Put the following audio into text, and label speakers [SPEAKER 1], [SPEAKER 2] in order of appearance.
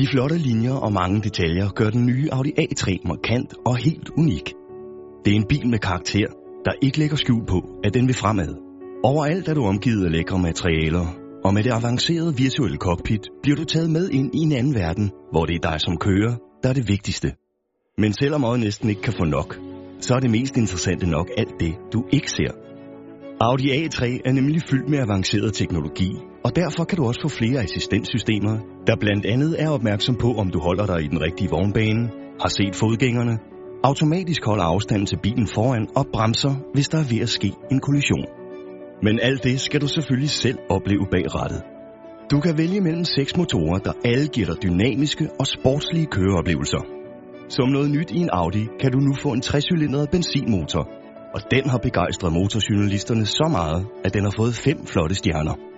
[SPEAKER 1] De flotte linjer og mange detaljer gør den nye Audi A3 markant og helt unik. Det er en bil med karakter, der ikke lægger skjul på, at den vil fremad. Overalt er du omgivet af lækre materialer, og med det avancerede virtuelle cockpit bliver du taget med ind i en anden verden, hvor det er dig som kører, der er det vigtigste. Men selvom øjet næsten ikke kan få nok, så er det mest interessante nok alt det, du ikke ser. Audi A3 er nemlig fyldt med avanceret teknologi, og derfor kan du også få flere assistenssystemer, der blandt andet er opmærksom på, om du holder dig i den rigtige vognbane, har set fodgængerne, automatisk holder afstanden til bilen foran og bremser, hvis der er ved at ske en kollision. Men alt det skal du selvfølgelig selv opleve bag rattet. Du kan vælge mellem seks motorer, der alle giver dig dynamiske og sportslige køreoplevelser. Som noget nyt i en Audi kan du nu få en 3-cylindret benzinmotor, og den har begejstret motorjournalisterne så meget, at den har fået fem flotte stjerner.